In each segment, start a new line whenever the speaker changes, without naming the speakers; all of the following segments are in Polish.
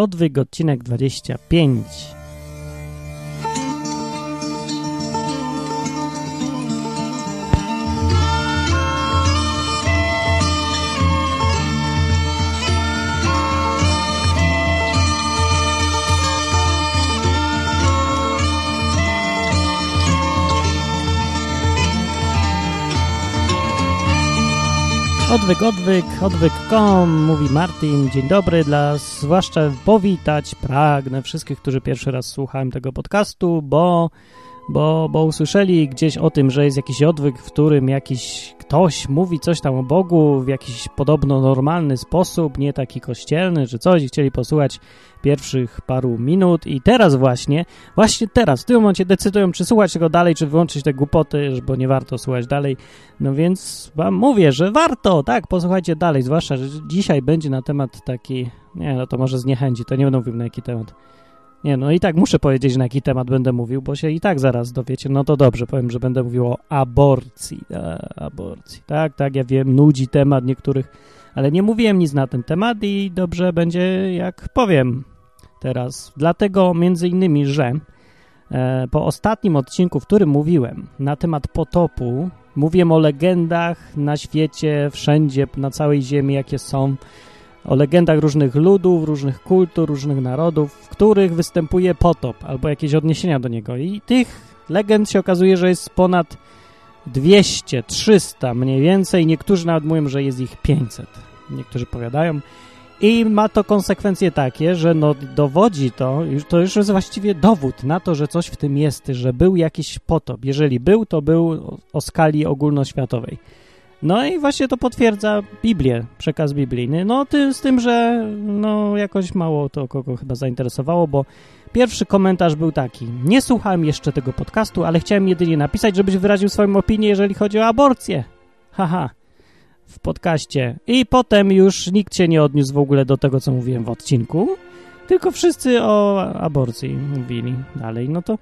Odwyk, odcinek 25. Odwyk, odwyk, odwyk.com, mówi Martin. Dzień dobry, dla zwłaszcza powitać pragnę wszystkich, którzy pierwszy raz słuchałem tego podcastu, bo, bo, bo usłyszeli gdzieś o tym, że jest jakiś odwyk, w którym jakiś ktoś mówi coś tam o Bogu w jakiś podobno normalny sposób, nie taki kościelny czy coś chcieli posłuchać pierwszych paru minut i teraz właśnie, właśnie teraz, w tym momencie decydują, czy słuchać tego dalej, czy wyłączyć te głupoty, bo nie warto słuchać dalej. No więc wam mówię, że warto, tak, posłuchajcie dalej, zwłaszcza, że dzisiaj będzie na temat taki, nie, no to może zniechęci, to nie będę mówił na jaki temat. Nie, no i tak muszę powiedzieć, na jaki temat będę mówił, bo się i tak zaraz dowiecie. No to dobrze, powiem, że będę mówił o aborcji. A, aborcji. Tak, tak, ja wiem, nudzi temat niektórych, ale nie mówiłem nic na ten temat i dobrze będzie, jak powiem teraz. Dlatego między innymi, że e, po ostatnim odcinku, w którym mówiłem na temat potopu, mówiłem o legendach na świecie, wszędzie, na całej ziemi, jakie są, o legendach różnych ludów, różnych kultur, różnych narodów, w których występuje potop albo jakieś odniesienia do niego. I tych legend się okazuje, że jest ponad 200, 300 mniej więcej. Niektórzy nawet mówią, że jest ich 500. Niektórzy powiadają. I ma to konsekwencje takie, że no dowodzi to, to już jest właściwie dowód na to, że coś w tym jest, że był jakiś potop. Jeżeli był, to był o skali ogólnoświatowej. No i właśnie to potwierdza Biblię, przekaz biblijny. No ty, z tym, że no jakoś mało to kogo chyba zainteresowało, bo pierwszy komentarz był taki. Nie słuchałem jeszcze tego podcastu, ale chciałem jedynie napisać, żebyś wyraził swoją opinię, jeżeli chodzi o aborcję. Haha, w podcaście. I potem już nikt się nie odniósł w ogóle do tego, co mówiłem w odcinku, tylko wszyscy o aborcji mówili dalej. No to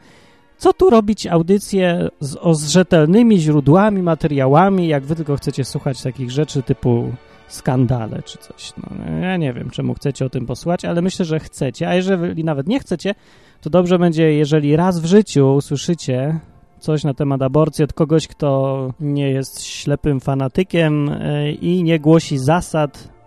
co tu robić audycję z, o, z rzetelnymi źródłami, materiałami, jak wy tylko chcecie słuchać takich rzeczy typu skandale czy coś. No, ja nie wiem, czemu chcecie o tym posłuchać, ale myślę, że chcecie, a jeżeli nawet nie chcecie, to dobrze będzie, jeżeli raz w życiu usłyszycie coś na temat aborcji od kogoś, kto nie jest ślepym fanatykiem e, i nie głosi zasad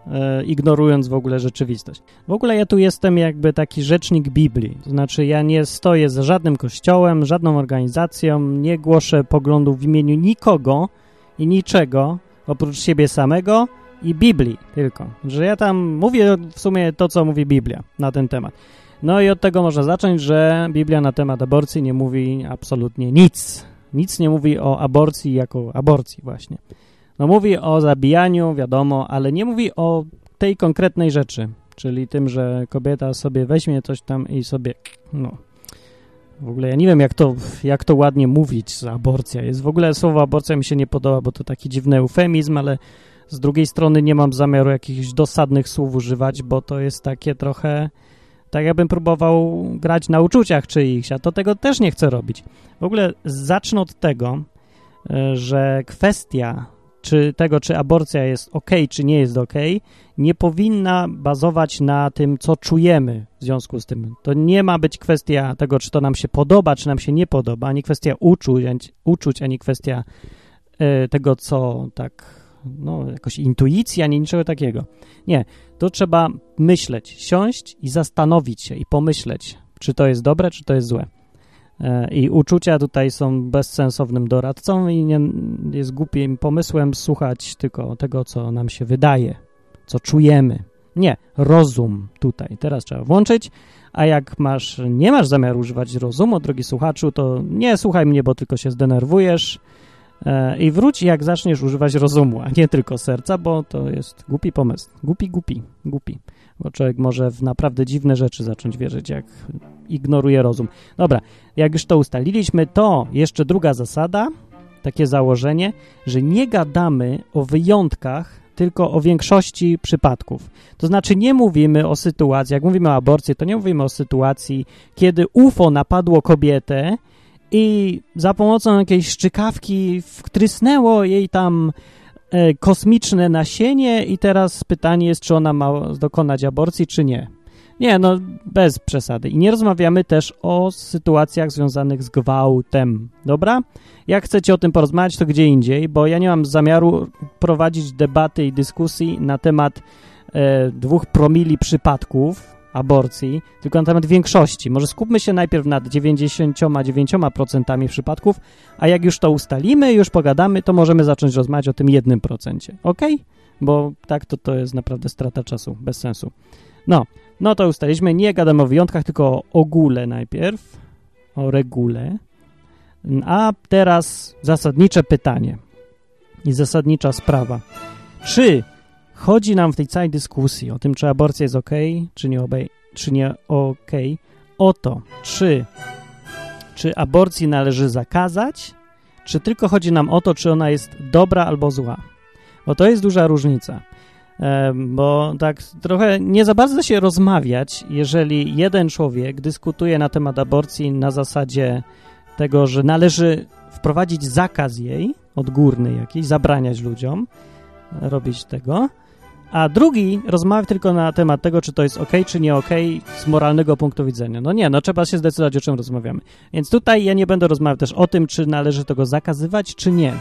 ignorując w ogóle rzeczywistość. W ogóle ja tu jestem jakby taki rzecznik Biblii, to znaczy ja nie stoję za żadnym kościołem, żadną organizacją, nie głoszę poglądów w imieniu nikogo i niczego oprócz siebie samego i Biblii tylko, że ja tam mówię w sumie to, co mówi Biblia na ten temat. No i od tego można zacząć, że Biblia na temat aborcji nie mówi absolutnie nic. Nic nie mówi o aborcji jako aborcji właśnie. No mówi o zabijaniu, wiadomo, ale nie mówi o tej konkretnej rzeczy, czyli tym, że kobieta sobie weźmie coś tam i sobie, no... W ogóle ja nie wiem, jak to, jak to ładnie mówić, aborcja jest. W ogóle słowo aborcja mi się nie podoba, bo to taki dziwny eufemizm, ale z drugiej strony nie mam zamiaru jakichś dosadnych słów używać, bo to jest takie trochę tak jakbym próbował grać na uczuciach czyichś, a to tego też nie chcę robić. W ogóle zacznę od tego, e, że kwestia czy tego, czy aborcja jest ok, czy nie jest ok, nie powinna bazować na tym, co czujemy w związku z tym. To nie ma być kwestia tego, czy to nam się podoba, czy nam się nie podoba, ani kwestia uczuć, ani, uczuć, ani kwestia y, tego, co tak no, jakoś intuicji, ani niczego takiego. Nie, to trzeba myśleć, siąść i zastanowić się i pomyśleć, czy to jest dobre, czy to jest złe. E, I uczucia tutaj są bezsensownym doradcą i nie jest głupim pomysłem słuchać tylko tego, co nam się wydaje, co czujemy. Nie, rozum tutaj. Teraz trzeba włączyć, a jak masz, nie masz zamiaru używać rozumu, drogi słuchaczu, to nie słuchaj mnie, bo tylko się zdenerwujesz, E, i wróć jak zaczniesz używać rozumu, a nie tylko serca, bo to jest głupi pomysł. Głupi, głupi, głupi. Bo człowiek może w naprawdę dziwne rzeczy zacząć wierzyć, jak ignoruje rozum. Dobra, jak już to ustaliliśmy, to jeszcze druga zasada, takie założenie, że nie gadamy o wyjątkach, tylko o większości przypadków. To znaczy nie mówimy o sytuacji, jak mówimy o aborcji, to nie mówimy o sytuacji, kiedy UFO napadło kobietę i za pomocą jakiejś szczykawki wtrysnęło jej tam kosmiczne nasienie i teraz pytanie jest, czy ona ma dokonać aborcji, czy nie. Nie, no bez przesady. I nie rozmawiamy też o sytuacjach związanych z gwałtem, dobra? Jak chcecie o tym porozmawiać, to gdzie indziej, bo ja nie mam zamiaru prowadzić debaty i dyskusji na temat e, dwóch promili przypadków aborcji, tylko na temat większości. Może skupmy się najpierw nad 99% przypadków, a jak już to ustalimy, już pogadamy, to możemy zacząć rozmawiać o tym jednym procencie, ok? Bo tak to, to jest naprawdę strata czasu, bez sensu. No, no to ustaliliśmy, nie gadamy o wyjątkach, tylko o ogóle najpierw, o regule. A teraz zasadnicze pytanie i zasadnicza sprawa. Czy chodzi nam w tej całej dyskusji o tym, czy aborcja jest ok, czy nie, obej, czy nie ok, o to, czy, czy aborcji należy zakazać, czy tylko chodzi nam o to, czy ona jest dobra albo zła. Bo to jest duża różnica bo tak trochę nie za bardzo się rozmawiać, jeżeli jeden człowiek dyskutuje na temat aborcji na zasadzie tego, że należy wprowadzić zakaz jej, odgórny jakiś, zabraniać ludziom robić tego, a drugi rozmawia tylko na temat tego, czy to jest ok, czy nie ok z moralnego punktu widzenia. No nie, no trzeba się zdecydować, o czym rozmawiamy. Więc tutaj ja nie będę rozmawiał też o tym, czy należy tego zakazywać, czy nie.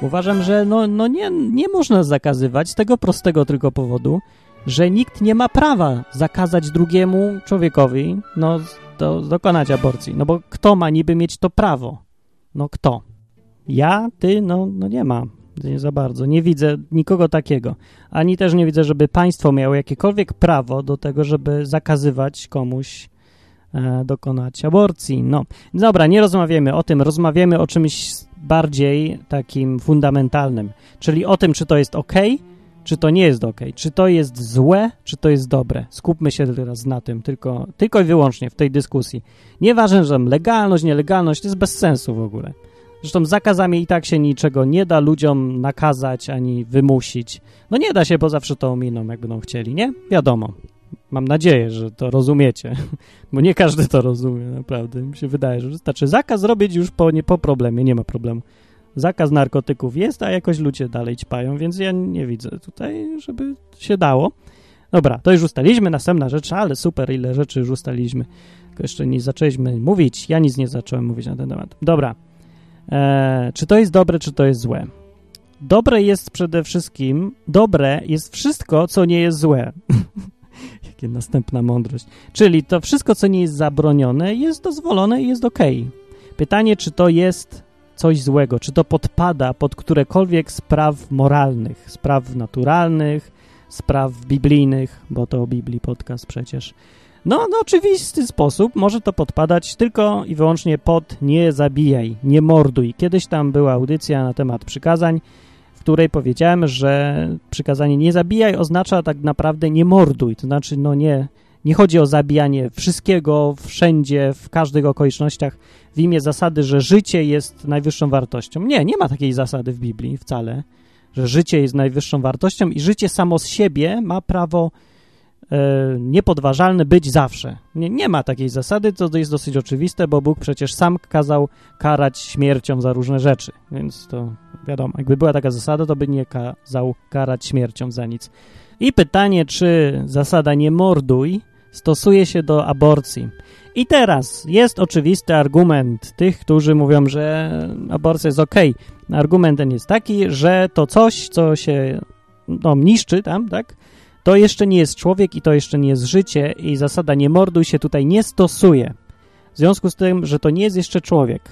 Uważam, że no, no nie, nie można zakazywać z tego prostego tylko powodu, że nikt nie ma prawa zakazać drugiemu człowiekowi no, do, dokonać aborcji. No bo kto ma niby mieć to prawo? No kto? Ja? Ty? No, no nie ma. Nie za bardzo. Nie widzę nikogo takiego. Ani też nie widzę, żeby państwo miało jakiekolwiek prawo do tego, żeby zakazywać komuś e, dokonać aborcji. No, dobra, nie rozmawiamy o tym, rozmawiamy o czymś bardziej takim fundamentalnym, czyli o tym, czy to jest ok, czy to nie jest ok, czy to jest złe, czy to jest dobre. Skupmy się teraz na tym, tylko, tylko i wyłącznie w tej dyskusji. Nieważne, że legalność, nielegalność, to jest bez sensu w ogóle. Zresztą zakazami i tak się niczego nie da ludziom nakazać ani wymusić. No nie da się, bo zawsze to ominą, jak będą chcieli, nie? Wiadomo. Mam nadzieję, że to rozumiecie, bo nie każdy to rozumie, naprawdę. Mi się wydaje, że wystarczy zakaz zrobić już po, nie, po problemie, nie ma problemu. Zakaz narkotyków jest, a jakoś ludzie dalej ćpają, więc ja nie widzę tutaj, żeby się dało. Dobra, to już ustaliliśmy, następna rzecz, ale super, ile rzeczy już ustaliliśmy. Tylko jeszcze nie zaczęliśmy mówić, ja nic nie zacząłem mówić na ten temat. Dobra, eee, czy to jest dobre, czy to jest złe? Dobre jest przede wszystkim, dobre jest wszystko, co nie jest złe. Jakie następna mądrość. Czyli to wszystko, co nie jest zabronione, jest dozwolone i jest ok. Pytanie, czy to jest coś złego, czy to podpada pod którekolwiek spraw moralnych, spraw naturalnych, spraw biblijnych, bo to o Biblii podcast przecież. No, no, oczywisty sposób może to podpadać tylko i wyłącznie pod nie zabijaj, nie morduj. Kiedyś tam była audycja na temat przykazań której powiedziałem, że przykazanie nie zabijaj oznacza tak naprawdę nie morduj, to znaczy no nie, nie chodzi o zabijanie wszystkiego, wszędzie, w każdych okolicznościach w imię zasady, że życie jest najwyższą wartością. Nie, nie ma takiej zasady w Biblii wcale, że życie jest najwyższą wartością i życie samo z siebie ma prawo niepodważalny być zawsze. Nie, nie ma takiej zasady, to jest dosyć oczywiste, bo Bóg przecież sam kazał karać śmiercią za różne rzeczy, więc to wiadomo, jakby była taka zasada, to by nie kazał karać śmiercią za nic. I pytanie, czy zasada nie morduj stosuje się do aborcji. I teraz jest oczywisty argument tych, którzy mówią, że aborcja jest ok. Argument ten jest taki, że to coś, co się no, niszczy tam, tak, to jeszcze nie jest człowiek i to jeszcze nie jest życie i zasada nie morduj się tutaj nie stosuje. W związku z tym, że to nie jest jeszcze człowiek.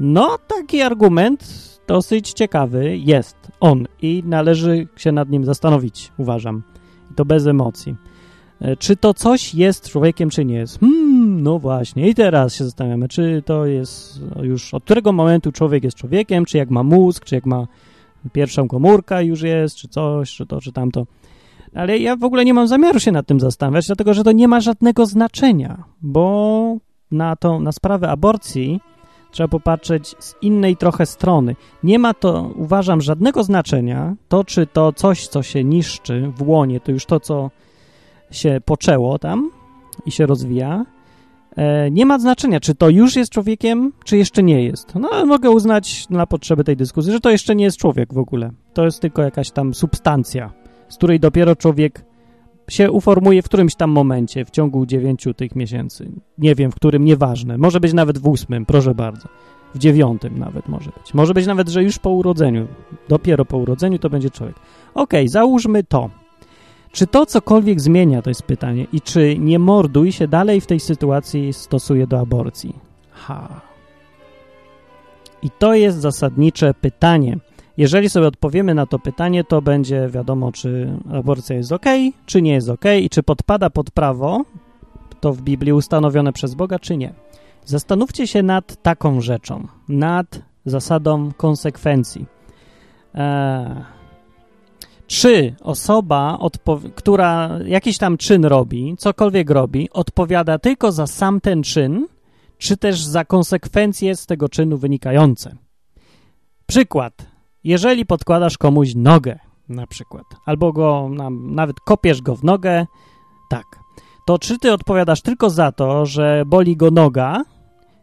No, taki argument dosyć ciekawy jest on i należy się nad nim zastanowić, uważam. I to bez emocji. E, czy to coś jest człowiekiem, czy nie jest? Hmm, no właśnie. I teraz się zastanawiamy, czy to jest już od którego momentu człowiek jest człowiekiem, czy jak ma mózg, czy jak ma pierwszą komórkę już jest, czy coś, czy to, czy tamto. Ale ja w ogóle nie mam zamiaru się nad tym zastanawiać, dlatego że to nie ma żadnego znaczenia, bo na, tą, na sprawę aborcji trzeba popatrzeć z innej trochę strony. Nie ma to, uważam, żadnego znaczenia, to czy to coś, co się niszczy w łonie, to już to, co się poczęło tam i się rozwija, e, nie ma znaczenia, czy to już jest człowiekiem, czy jeszcze nie jest. No, mogę uznać na potrzeby tej dyskusji, że to jeszcze nie jest człowiek w ogóle. To jest tylko jakaś tam substancja z której dopiero człowiek się uformuje w którymś tam momencie w ciągu dziewięciu tych miesięcy. Nie wiem, w którym, nieważne. Może być nawet w ósmym, proszę bardzo. W dziewiątym nawet może być. Może być nawet, że już po urodzeniu. Dopiero po urodzeniu to będzie człowiek. Okej, okay, załóżmy to. Czy to cokolwiek zmienia, to jest pytanie. I czy nie morduj się dalej w tej sytuacji stosuje do aborcji? Ha. I to jest zasadnicze pytanie. Jeżeli sobie odpowiemy na to pytanie, to będzie wiadomo, czy aborcja jest ok, czy nie jest ok i czy podpada pod prawo, to w Biblii ustanowione przez Boga, czy nie. Zastanówcie się nad taką rzeczą, nad zasadą konsekwencji. Eee, czy osoba, która jakiś tam czyn robi, cokolwiek robi, odpowiada tylko za sam ten czyn, czy też za konsekwencje z tego czynu wynikające? Przykład. Jeżeli podkładasz komuś nogę, na przykład, albo go nawet kopiesz go w nogę, tak, to czy ty odpowiadasz tylko za to, że boli go noga,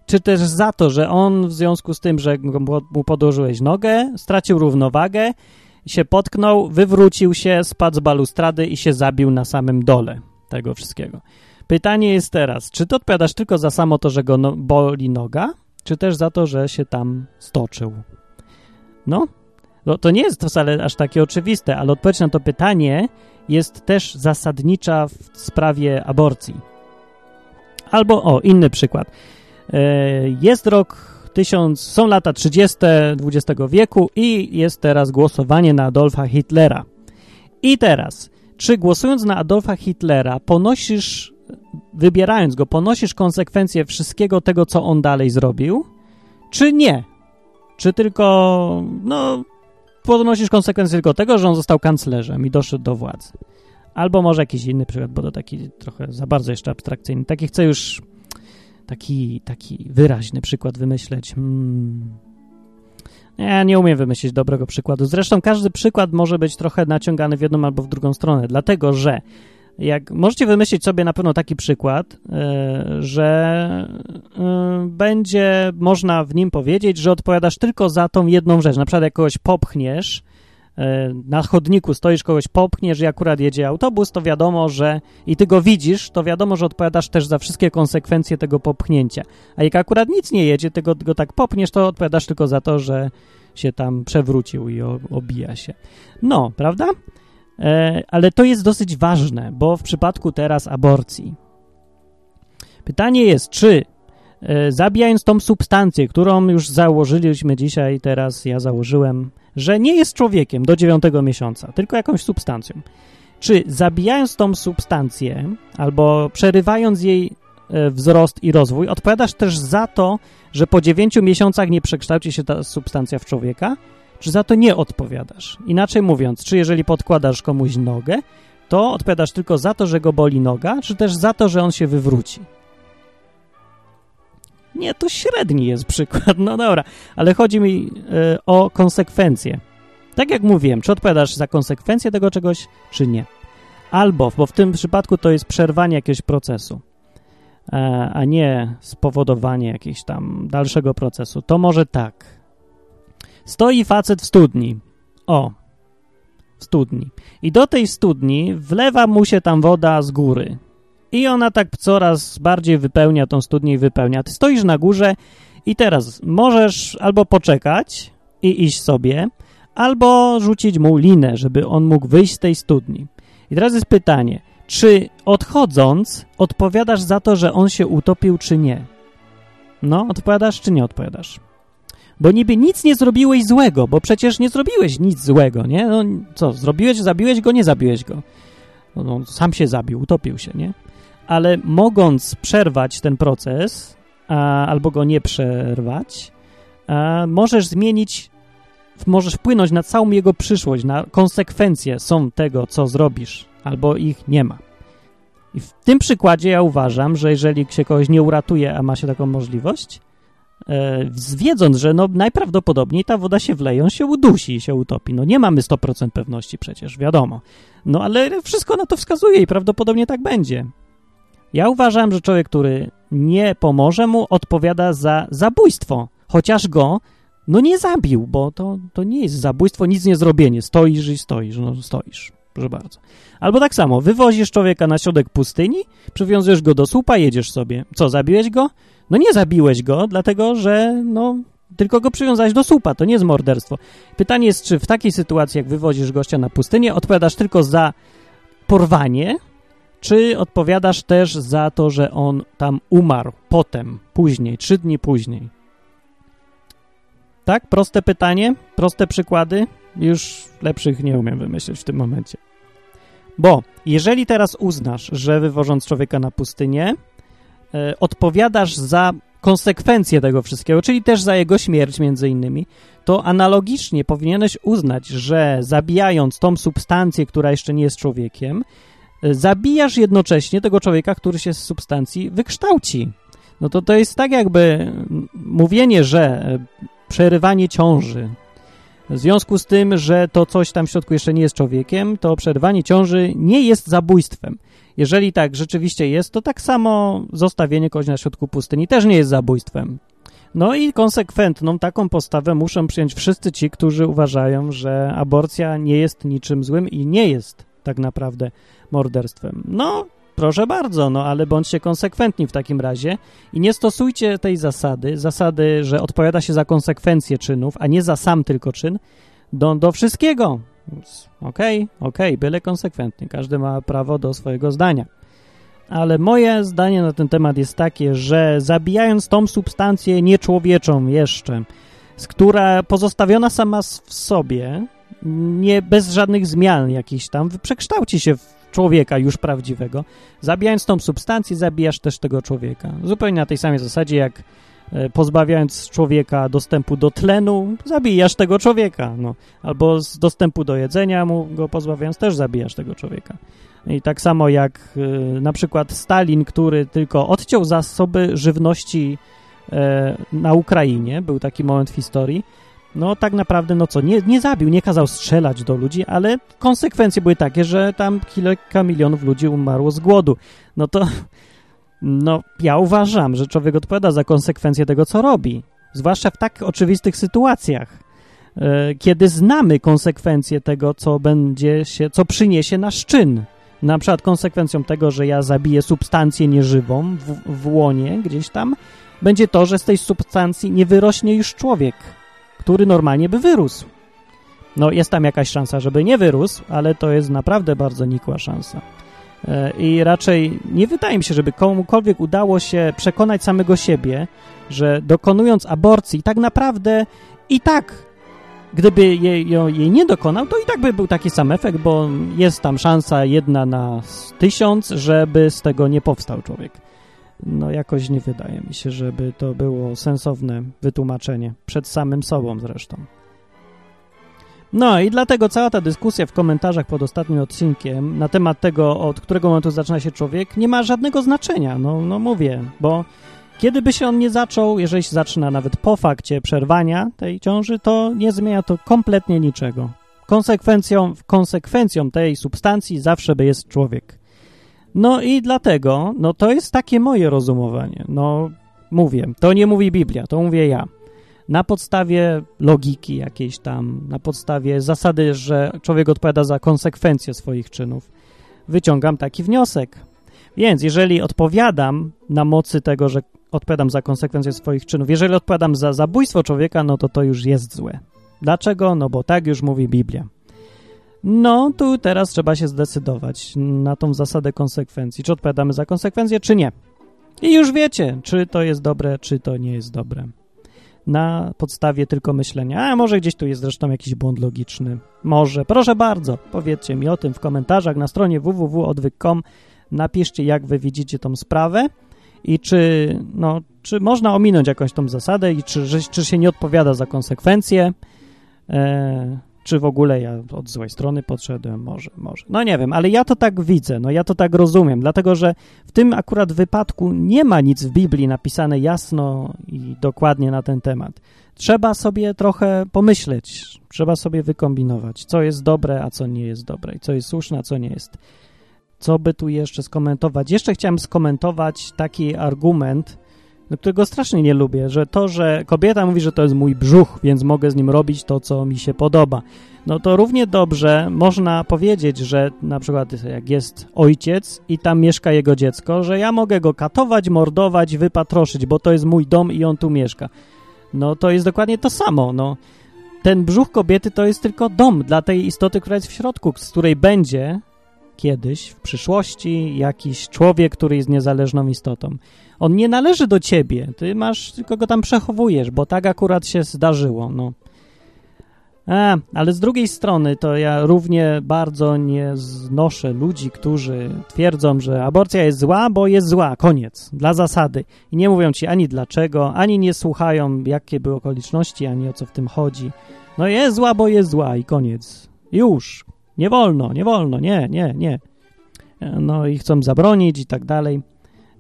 czy też za to, że on w związku z tym, że mu podłożyłeś nogę, stracił równowagę, się potknął, wywrócił się, spadł z balustrady i się zabił na samym dole tego wszystkiego. Pytanie jest teraz, czy ty odpowiadasz tylko za samo to, że go no, boli noga, czy też za to, że się tam stoczył? No, no, to nie jest wcale aż takie oczywiste, ale odpowiedź na to pytanie jest też zasadnicza w sprawie aborcji. Albo, o, inny przykład. E, jest rok 1000, są lata 30. XX wieku i jest teraz głosowanie na Adolfa Hitlera. I teraz, czy głosując na Adolfa Hitlera ponosisz, wybierając go, ponosisz konsekwencje wszystkiego tego, co on dalej zrobił, czy nie? Czy tylko, no, ponosisz konsekwencje tylko tego, że on został kanclerzem i doszedł do władzy. Albo może jakiś inny przykład, bo to taki trochę za bardzo jeszcze abstrakcyjny. Taki chcę już taki, taki wyraźny przykład wymyśleć. Hmm. Ja nie umiem wymyślić dobrego przykładu. Zresztą każdy przykład może być trochę naciągany w jedną albo w drugą stronę, dlatego że jak możecie wymyślić sobie na pewno taki przykład, yy, że yy, będzie można w nim powiedzieć, że odpowiadasz tylko za tą jedną rzecz. Na przykład jak kogoś popchniesz, E, na chodniku stoisz, kogoś popchniesz i akurat jedzie autobus, to wiadomo, że i ty go widzisz, to wiadomo, że odpowiadasz też za wszystkie konsekwencje tego popchnięcia. A jak akurat nic nie jedzie, ty go, go tak popchniesz, to odpowiadasz tylko za to, że się tam przewrócił i obija się. No, prawda? E, ale to jest dosyć ważne, bo w przypadku teraz aborcji pytanie jest, czy e, zabijając tą substancję, którą już założyliśmy dzisiaj, teraz ja założyłem, że nie jest człowiekiem do dziewiątego miesiąca, tylko jakąś substancją. Czy zabijając tą substancję albo przerywając jej e, wzrost i rozwój, odpowiadasz też za to, że po dziewięciu miesiącach nie przekształci się ta substancja w człowieka, czy za to nie odpowiadasz? Inaczej mówiąc, czy jeżeli podkładasz komuś nogę, to odpowiadasz tylko za to, że go boli noga, czy też za to, że on się wywróci? Nie, to średni jest przykład, no dobra, ale chodzi mi y, o konsekwencje. Tak jak mówiłem, czy odpowiadasz za konsekwencje tego czegoś, czy nie. Albo, bo w tym przypadku to jest przerwanie jakiegoś procesu, e, a nie spowodowanie jakiegoś tam dalszego procesu. To może tak. Stoi facet w studni. O, w studni. I do tej studni wlewa mu się tam woda z góry. I ona tak coraz bardziej wypełnia tą studnię i wypełnia. Ty stoisz na górze i teraz możesz albo poczekać i iść sobie, albo rzucić mu linę, żeby on mógł wyjść z tej studni. I teraz jest pytanie, czy odchodząc odpowiadasz za to, że on się utopił, czy nie? No, odpowiadasz, czy nie odpowiadasz? Bo niby nic nie zrobiłeś złego, bo przecież nie zrobiłeś nic złego, nie? No co, zrobiłeś, zabiłeś go, nie zabiłeś go. No, sam się zabił, utopił się, nie? ale mogąc przerwać ten proces a, albo go nie przerwać, a, możesz zmienić, możesz wpłynąć na całą jego przyszłość, na konsekwencje są tego, co zrobisz, albo ich nie ma. I w tym przykładzie ja uważam, że jeżeli się kogoś nie uratuje, a ma się taką możliwość, wiedząc, że no najprawdopodobniej ta woda się wleje, on się udusi i się utopi. No nie mamy 100% pewności przecież, wiadomo. No ale wszystko na to wskazuje i prawdopodobnie tak będzie. Ja uważam, że człowiek, który nie pomoże mu, odpowiada za zabójstwo, chociaż go no nie zabił, bo to, to nie jest zabójstwo, nic nie zrobienie. Stoisz i stoisz, no stoisz. Proszę bardzo. Albo tak samo, wywozisz człowieka na środek pustyni, przywiązujesz go do słupa, jedziesz sobie. Co, zabiłeś go? No nie zabiłeś go, dlatego że, no, tylko go przywiązałeś do słupa, to nie jest morderstwo. Pytanie jest, czy w takiej sytuacji, jak wywozisz gościa na pustynię, odpowiadasz tylko za porwanie, czy odpowiadasz też za to, że on tam umarł potem, później, trzy dni później? Tak? Proste pytanie, proste przykłady. Już lepszych nie umiem wymyślić w tym momencie. Bo jeżeli teraz uznasz, że wywożąc człowieka na pustynię, odpowiadasz za konsekwencje tego wszystkiego, czyli też za jego śmierć między innymi, to analogicznie powinieneś uznać, że zabijając tą substancję, która jeszcze nie jest człowiekiem, e, zabijasz jednocześnie tego człowieka, który się z substancji wykształci. No to to jest tak jakby mówienie, że e, przerywanie ciąży. W związku z tym, że to coś tam w środku jeszcze nie jest człowiekiem, to przerywanie ciąży nie jest zabójstwem. Jeżeli tak rzeczywiście jest, to tak samo zostawienie kogoś na środku pustyni też nie jest zabójstwem. No i konsekwentną taką postawę muszą przyjąć wszyscy ci, którzy uważają, że aborcja nie jest niczym złym i nie jest tak naprawdę morderstwem. No, Proszę bardzo, no ale bądźcie konsekwentni w takim razie i nie stosujcie tej zasady, zasady, że odpowiada się za konsekwencje czynów, a nie za sam tylko czyn, do, do wszystkiego. Okej, okay, okej, okay, byle konsekwentnie. Każdy ma prawo do swojego zdania. Ale moje zdanie na ten temat jest takie, że zabijając tą substancję nieczłowieczą jeszcze, z która pozostawiona sama w sobie, nie bez żadnych zmian jakichś tam, przekształci się w człowieka już prawdziwego. Zabijając tą substancję, zabijasz też tego człowieka. Zupełnie na tej samej zasadzie, jak pozbawiając człowieka dostępu do tlenu, zabijasz tego człowieka. No. Albo z dostępu do jedzenia mu go pozbawiając, też zabijasz tego człowieka. I tak samo jak y, na przykład Stalin, który tylko odciął zasoby żywności y, na Ukrainie, był taki moment w historii, no tak naprawdę, no co, nie, nie zabił, nie kazał strzelać do ludzi, ale konsekwencje były takie, że tam kilka milionów ludzi umarło z głodu. No to, no ja uważam, że człowiek odpowiada za konsekwencje tego, co robi. Zwłaszcza w tak oczywistych sytuacjach, e, kiedy znamy konsekwencje tego, co będzie się, co przyniesie nasz czyn. Na przykład konsekwencją tego, że ja zabiję substancję nieżywą w, w łonie gdzieś tam, będzie to, że z tej substancji nie wyrośnie już człowiek który normalnie by wyrósł. No jest tam jakaś szansa, żeby nie wyrósł, ale to jest naprawdę bardzo nikła szansa. E, I raczej nie wydaje mi się, żeby komukolwiek udało się przekonać samego siebie, że dokonując aborcji, tak naprawdę i tak, gdyby jej, jej nie dokonał, to i tak by był taki sam efekt, bo jest tam szansa jedna na tysiąc, żeby z tego nie powstał człowiek no jakoś nie wydaje mi się, żeby to było sensowne wytłumaczenie, przed samym sobą zresztą. No i dlatego cała ta dyskusja w komentarzach pod ostatnim odcinkiem na temat tego, od którego momentu zaczyna się człowiek, nie ma żadnego znaczenia, no, no mówię, bo kiedy by się on nie zaczął, jeżeli się zaczyna nawet po fakcie przerwania tej ciąży, to nie zmienia to kompletnie niczego. Konsekwencją, konsekwencją tej substancji zawsze by jest człowiek. No i dlatego, no to jest takie moje rozumowanie. No mówię, to nie mówi Biblia, to mówię ja. Na podstawie logiki jakiejś tam, na podstawie zasady, że człowiek odpowiada za konsekwencje swoich czynów, wyciągam taki wniosek. Więc jeżeli odpowiadam na mocy tego, że odpowiadam za konsekwencje swoich czynów, jeżeli odpowiadam za zabójstwo człowieka, no to to już jest złe. Dlaczego? No bo tak już mówi Biblia. No, tu teraz trzeba się zdecydować na tą zasadę konsekwencji. Czy odpowiadamy za konsekwencje, czy nie. I już wiecie, czy to jest dobre, czy to nie jest dobre. Na podstawie tylko myślenia. A może gdzieś tu jest zresztą jakiś błąd logiczny. Może. Proszę bardzo, powiedzcie mi o tym w komentarzach na stronie www.odwyk.com. Napiszcie, jak wy widzicie tą sprawę i czy, no, czy można ominąć jakąś tą zasadę i czy, czy się nie odpowiada za konsekwencje. Eee, czy w ogóle ja od złej strony podszedłem, może, może. No nie wiem, ale ja to tak widzę, no ja to tak rozumiem, dlatego że w tym akurat wypadku nie ma nic w Biblii napisane jasno i dokładnie na ten temat. Trzeba sobie trochę pomyśleć, trzeba sobie wykombinować, co jest dobre, a co nie jest dobre, i co jest słuszne, a co nie jest. Co by tu jeszcze skomentować? Jeszcze chciałem skomentować taki argument, którego strasznie nie lubię, że to, że kobieta mówi, że to jest mój brzuch, więc mogę z nim robić to, co mi się podoba. No to równie dobrze można powiedzieć, że na przykład jak jest ojciec i tam mieszka jego dziecko, że ja mogę go katować, mordować, wypatroszyć, bo to jest mój dom i on tu mieszka. No to jest dokładnie to samo, no. Ten brzuch kobiety to jest tylko dom dla tej istoty, która jest w środku, z której będzie kiedyś, w przyszłości, jakiś człowiek, który jest niezależną istotą. On nie należy do ciebie, ty masz, tylko go tam przechowujesz, bo tak akurat się zdarzyło, no. A, ale z drugiej strony to ja równie bardzo nie znoszę ludzi, którzy twierdzą, że aborcja jest zła, bo jest zła, koniec, dla zasady. I nie mówią ci ani dlaczego, ani nie słuchają, jakie były okoliczności, ani o co w tym chodzi. No jest zła, bo jest zła i koniec. Już. Nie wolno, nie wolno, nie, nie, nie. No i chcą zabronić i tak dalej.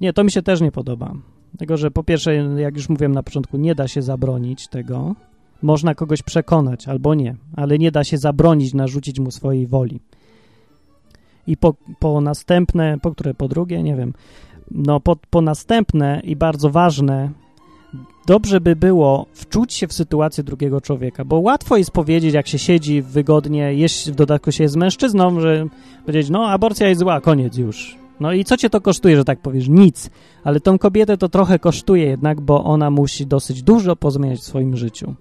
Nie, to mi się też nie podoba. Dlatego, że po pierwsze, jak już mówiłem na początku, nie da się zabronić tego. Można kogoś przekonać albo nie, ale nie da się zabronić, narzucić mu swojej woli. I po, po następne, po które po drugie, nie wiem, no po, po następne i bardzo ważne, dobrze by było wczuć się w sytuację drugiego człowieka, bo łatwo jest powiedzieć, jak się siedzi wygodnie, jeśli w dodatku się jest mężczyzną, że powiedzieć, no aborcja jest zła, koniec już. No i co cię to kosztuje, że tak powiesz? Nic. Ale tą kobietę to trochę kosztuje jednak, bo ona musi dosyć dużo pozmieniać w swoim życiu.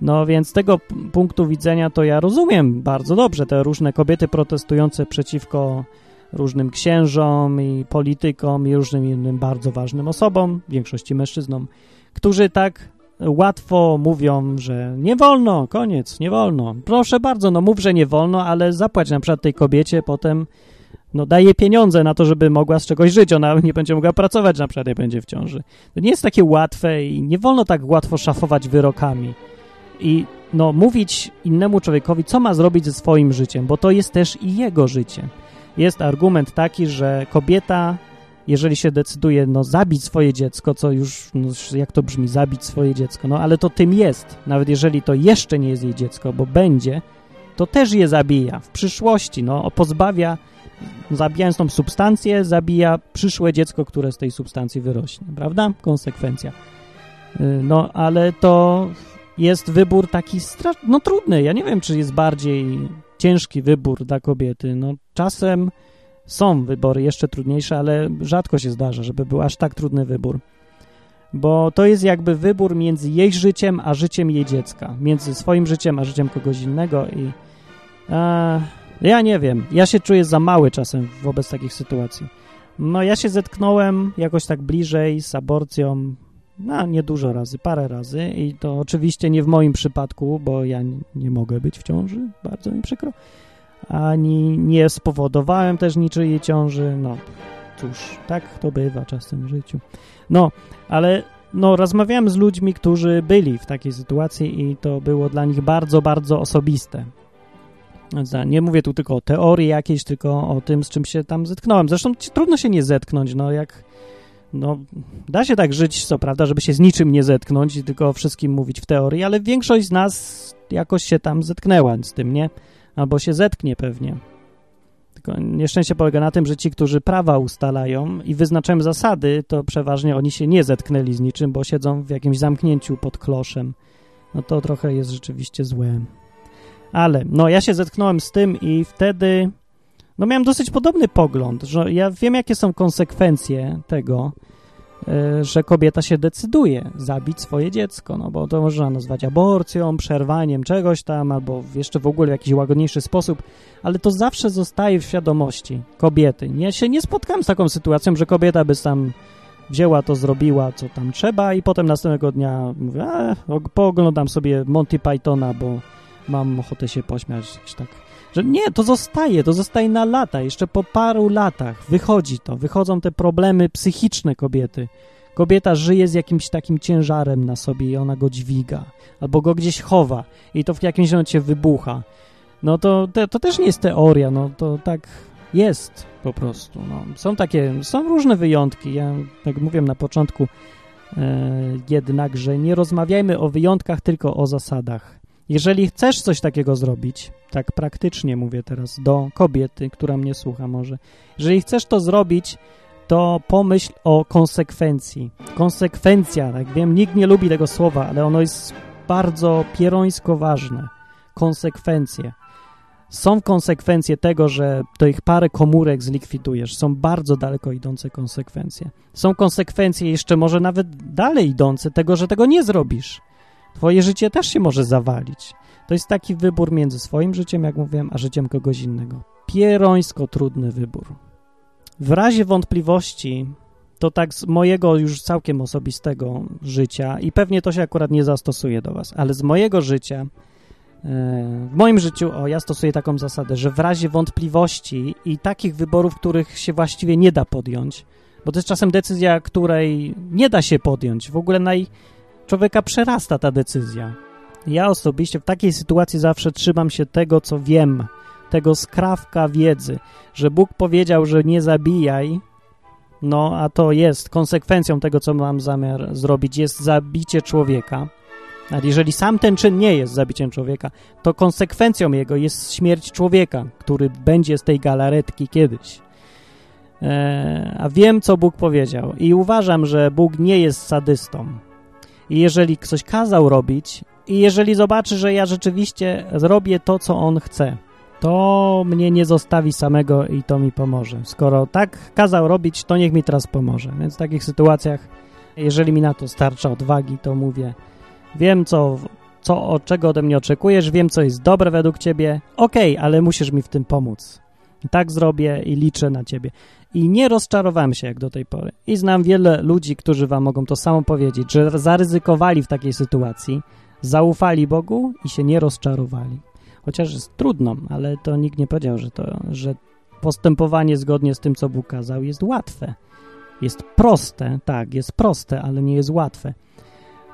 No więc z tego punktu widzenia to ja rozumiem bardzo dobrze te różne kobiety protestujące przeciwko różnym księżom i politykom i różnym innym bardzo ważnym osobom, w większości mężczyznom, którzy tak łatwo mówią, że nie wolno, koniec, nie wolno. Proszę bardzo, no mów, że nie wolno, ale zapłać na przykład tej kobiecie potem no, daje pieniądze na to, żeby mogła z czegoś żyć. Ona nie będzie mogła pracować na przykład, jak będzie w ciąży. To nie jest takie łatwe i nie wolno tak łatwo szafować wyrokami. I no, mówić innemu człowiekowi, co ma zrobić ze swoim życiem, bo to jest też i jego życie. Jest argument taki, że kobieta, jeżeli się decyduje no, zabić swoje dziecko, co już, no, jak to brzmi, zabić swoje dziecko, no ale to tym jest, nawet jeżeli to jeszcze nie jest jej dziecko, bo będzie, to też je zabija w przyszłości, no, pozbawia zabijając tą substancję, zabija przyszłe dziecko, które z tej substancji wyrośnie, prawda? Konsekwencja. Y, no, ale to jest wybór taki no trudny. Ja nie wiem, czy jest bardziej ciężki wybór dla kobiety. No, czasem są wybory jeszcze trudniejsze, ale rzadko się zdarza, żeby był aż tak trudny wybór. Bo to jest jakby wybór między jej życiem, a życiem jej dziecka. Między swoim życiem, a życiem kogoś innego i... A, ja nie wiem. Ja się czuję za mały czasem wobec takich sytuacji. No ja się zetknąłem jakoś tak bliżej z aborcją, no nie dużo razy, parę razy i to oczywiście nie w moim przypadku, bo ja nie mogę być w ciąży, bardzo mi przykro, ani nie spowodowałem też niczyjej ciąży, no cóż, tak to bywa czasem w życiu. No, ale no, rozmawiałem z ludźmi, którzy byli w takiej sytuacji i to było dla nich bardzo, bardzo osobiste. Nie mówię tu tylko o teorii jakiejś, tylko o tym, z czym się tam zetknąłem. Zresztą trudno się nie zetknąć, no jak... No, da się tak żyć, co prawda, żeby się z niczym nie zetknąć i tylko o wszystkim mówić w teorii, ale większość z nas jakoś się tam zetknęła z tym, nie? Albo się zetknie pewnie. Tylko nieszczęście polega na tym, że ci, którzy prawa ustalają i wyznaczają zasady, to przeważnie oni się nie zetknęli z niczym, bo siedzą w jakimś zamknięciu pod kloszem. No to trochę jest rzeczywiście złe. Ale no ja się zetknąłem z tym i wtedy no miałem dosyć podobny pogląd, że ja wiem jakie są konsekwencje tego, e, że kobieta się decyduje zabić swoje dziecko, no bo to można nazwać aborcją, przerwaniem czegoś tam, albo jeszcze w ogóle w jakiś łagodniejszy sposób, ale to zawsze zostaje w świadomości kobiety. Ja się nie spotkałem z taką sytuacją, że kobieta by tam wzięła to, zrobiła, co tam trzeba i potem następnego dnia mówię, e, pooglądam sobie Monty Pythona, bo mam ochotę się pośmiać, tak, że nie, to zostaje, to zostaje na lata, jeszcze po paru latach wychodzi to, wychodzą te problemy psychiczne kobiety. Kobieta żyje z jakimś takim ciężarem na sobie i ona go dźwiga, albo go gdzieś chowa i to w jakimś momencie wybucha. No to, to, to też nie jest teoria, no to tak jest po prostu. No. Są takie, są różne wyjątki. Ja, jak mówiłem na początku, e, jednakże nie rozmawiajmy o wyjątkach, tylko o zasadach. Jeżeli chcesz coś takiego zrobić, tak praktycznie mówię teraz do kobiety, która mnie słucha może, jeżeli chcesz to zrobić, to pomyśl o konsekwencji. Konsekwencja, tak wiem, nikt nie lubi tego słowa, ale ono jest bardzo pierońsko ważne. Konsekwencje. Są konsekwencje tego, że to ich parę komórek zlikwidujesz. Są bardzo daleko idące konsekwencje. Są konsekwencje jeszcze może nawet dalej idące tego, że tego nie zrobisz. Twoje życie też się może zawalić. To jest taki wybór między swoim życiem, jak mówiłem, a życiem kogoś innego. Pierońsko trudny wybór. W razie wątpliwości, to tak z mojego już całkiem osobistego życia i pewnie to się akurat nie zastosuje do was, ale z mojego życia, e, w moim życiu, o, ja stosuję taką zasadę, że w razie wątpliwości i takich wyborów, których się właściwie nie da podjąć, bo to jest czasem decyzja, której nie da się podjąć, w ogóle naj, człowieka przerasta ta decyzja. Ja osobiście w takiej sytuacji zawsze trzymam się tego, co wiem, tego skrawka wiedzy, że Bóg powiedział, że nie zabijaj, no a to jest konsekwencją tego, co mam zamiar zrobić, jest zabicie człowieka. Ale jeżeli sam ten czyn nie jest zabiciem człowieka, to konsekwencją jego jest śmierć człowieka, który będzie z tej galaretki kiedyś. Eee, a wiem, co Bóg powiedział i uważam, że Bóg nie jest sadystą. I jeżeli ktoś kazał robić, i jeżeli zobaczy, że ja rzeczywiście zrobię to, co on chce, to mnie nie zostawi samego i to mi pomoże. Skoro tak kazał robić, to niech mi teraz pomoże. Więc w takich sytuacjach, jeżeli mi na to starcza odwagi, to mówię, wiem, co, co od czego ode mnie oczekujesz, wiem, co jest dobre według ciebie, okej, okay, ale musisz mi w tym pomóc. Tak zrobię i liczę na ciebie. I nie rozczarowałem się jak do tej pory. I znam wiele ludzi, którzy wam mogą to samo powiedzieć, że zaryzykowali w takiej sytuacji, zaufali Bogu i się nie rozczarowali. Chociaż jest trudno, ale to nikt nie powiedział, że, to, że postępowanie zgodnie z tym, co Bóg kazał, jest łatwe. Jest proste, tak, jest proste, ale nie jest łatwe.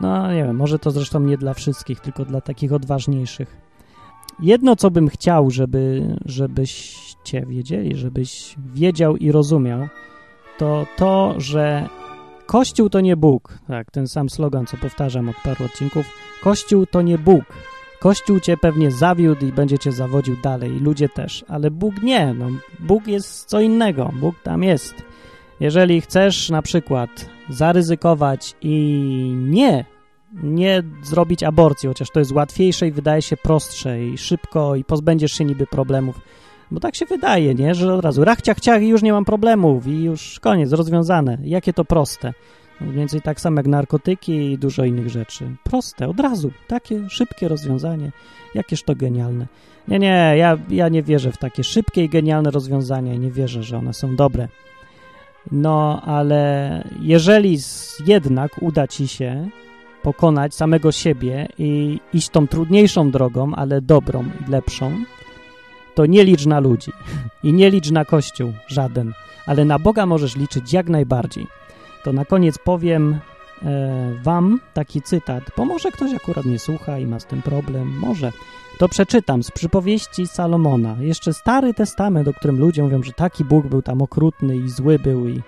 No nie wiem, może to zresztą nie dla wszystkich, tylko dla takich odważniejszych. Jedno, co bym chciał, żeby, żebyście wiedzieli, żebyś wiedział i rozumiał, to to, że Kościół to nie Bóg. Tak, ten sam slogan, co powtarzam od paru odcinków. Kościół to nie Bóg. Kościół cię pewnie zawiódł i będzie cię zawodził dalej, ludzie też, ale Bóg nie. No, Bóg jest co innego, Bóg tam jest. Jeżeli chcesz na przykład zaryzykować i nie, nie zrobić aborcji, chociaż to jest łatwiejsze i wydaje się prostsze i szybko i pozbędziesz się niby problemów, bo tak się wydaje, nie, że od razu rach, ciach, ciach i już nie mam problemów i już koniec, rozwiązane. Jakie to proste. Mniej więcej tak samo jak narkotyki i dużo innych rzeczy. Proste, od razu. Takie szybkie rozwiązanie. Jakież to genialne. Nie, nie, ja, ja nie wierzę w takie szybkie i genialne rozwiązania i nie wierzę, że one są dobre. No, ale jeżeli jednak uda ci się pokonać samego siebie i iść tą trudniejszą drogą, ale dobrą i lepszą, to nie licz na ludzi i nie licz na Kościół, żaden, ale na Boga możesz liczyć jak najbardziej to na koniec powiem e, wam taki cytat, bo może ktoś akurat nie słucha i ma z tym problem, może. To przeczytam z przypowieści Salomona. Jeszcze Stary Testament, o którym ludzie mówią, że taki Bóg był tam okrutny i zły był i,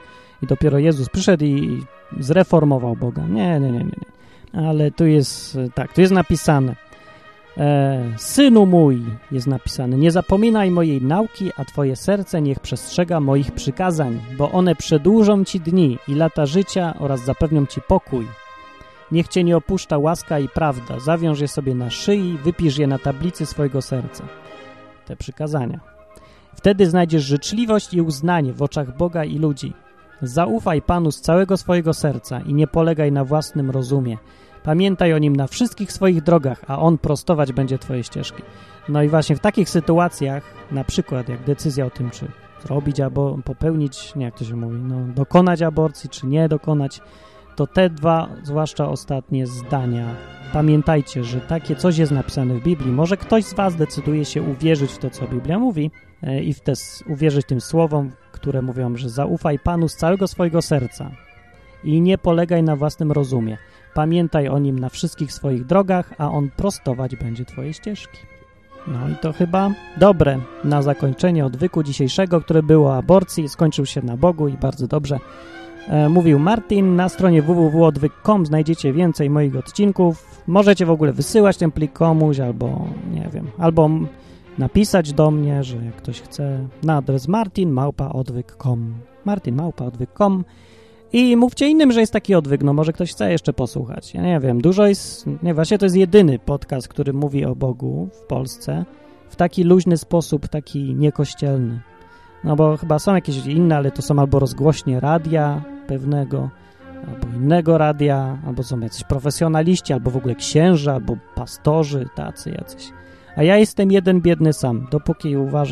i dopiero Jezus przyszedł i, zreformował Boga. Nie, nie, nie, nie. Ale tu jest, tak, tu jest napisane E, synu mój, jest napisane, nie zapominaj mojej nauki, a twoje serce niech przestrzega moich przykazań, bo one przedłużą ci dni i lata życia oraz zapewnią ci pokój. Niech cię nie opuszcza łaska i prawda, zawiąż je sobie na szyi, wypisz je na tablicy swojego serca. Te przykazania. Wtedy znajdziesz życzliwość i uznanie w oczach Boga i ludzi. Zaufaj Panu z całego swojego serca i nie polegaj na własnym rozumie. Pamiętaj o nim na wszystkich swoich drogach, a on prostować będzie twoje ścieżki. No i właśnie w takich sytuacjach, na przykład jak decyzja o tym, czy zrobić albo popełnić, nie jak to się mówi, no, dokonać aborcji, czy nie dokonać, to te dwa, zwłaszcza ostatnie zdania, pamiętajcie, że takie coś jest napisane w Biblii. Może ktoś z was decyduje się uwierzyć w to, co Biblia mówi e, i w te, uwierzyć tym słowom, które mówią, że zaufaj Panu z całego swojego serca i nie polegaj na własnym rozumie. Pamiętaj o nim na wszystkich swoich drogach, a on prostować będzie twoje ścieżki. No i to chyba dobre na zakończenie odwyku dzisiejszego, które było o aborcji, skończył się na Bogu i bardzo dobrze. E, mówił Martin, na stronie www.odwyk.com znajdziecie więcej moich odcinków. Możecie w ogóle wysyłać ten plik komuś albo, nie wiem, albo napisać do mnie, że jak ktoś chce, na adres martinmałpaodwyk.com martinmałpa.odwyk.com i mówcie innym, że jest taki odwyk, no może ktoś chce jeszcze posłuchać. Ja nie wiem, dużo jest, nie, właśnie to jest jedyny podcast, który mówi o Bogu w Polsce w taki luźny sposób, taki niekościelny. No bo chyba są jakieś inne, ale to są albo rozgłośnie radia pewnego, albo innego radia, albo są jacyś profesjonaliści, albo w ogóle księża, albo pastorzy tacy jacyś. A ja jestem jeden biedny sam, dopóki uważam,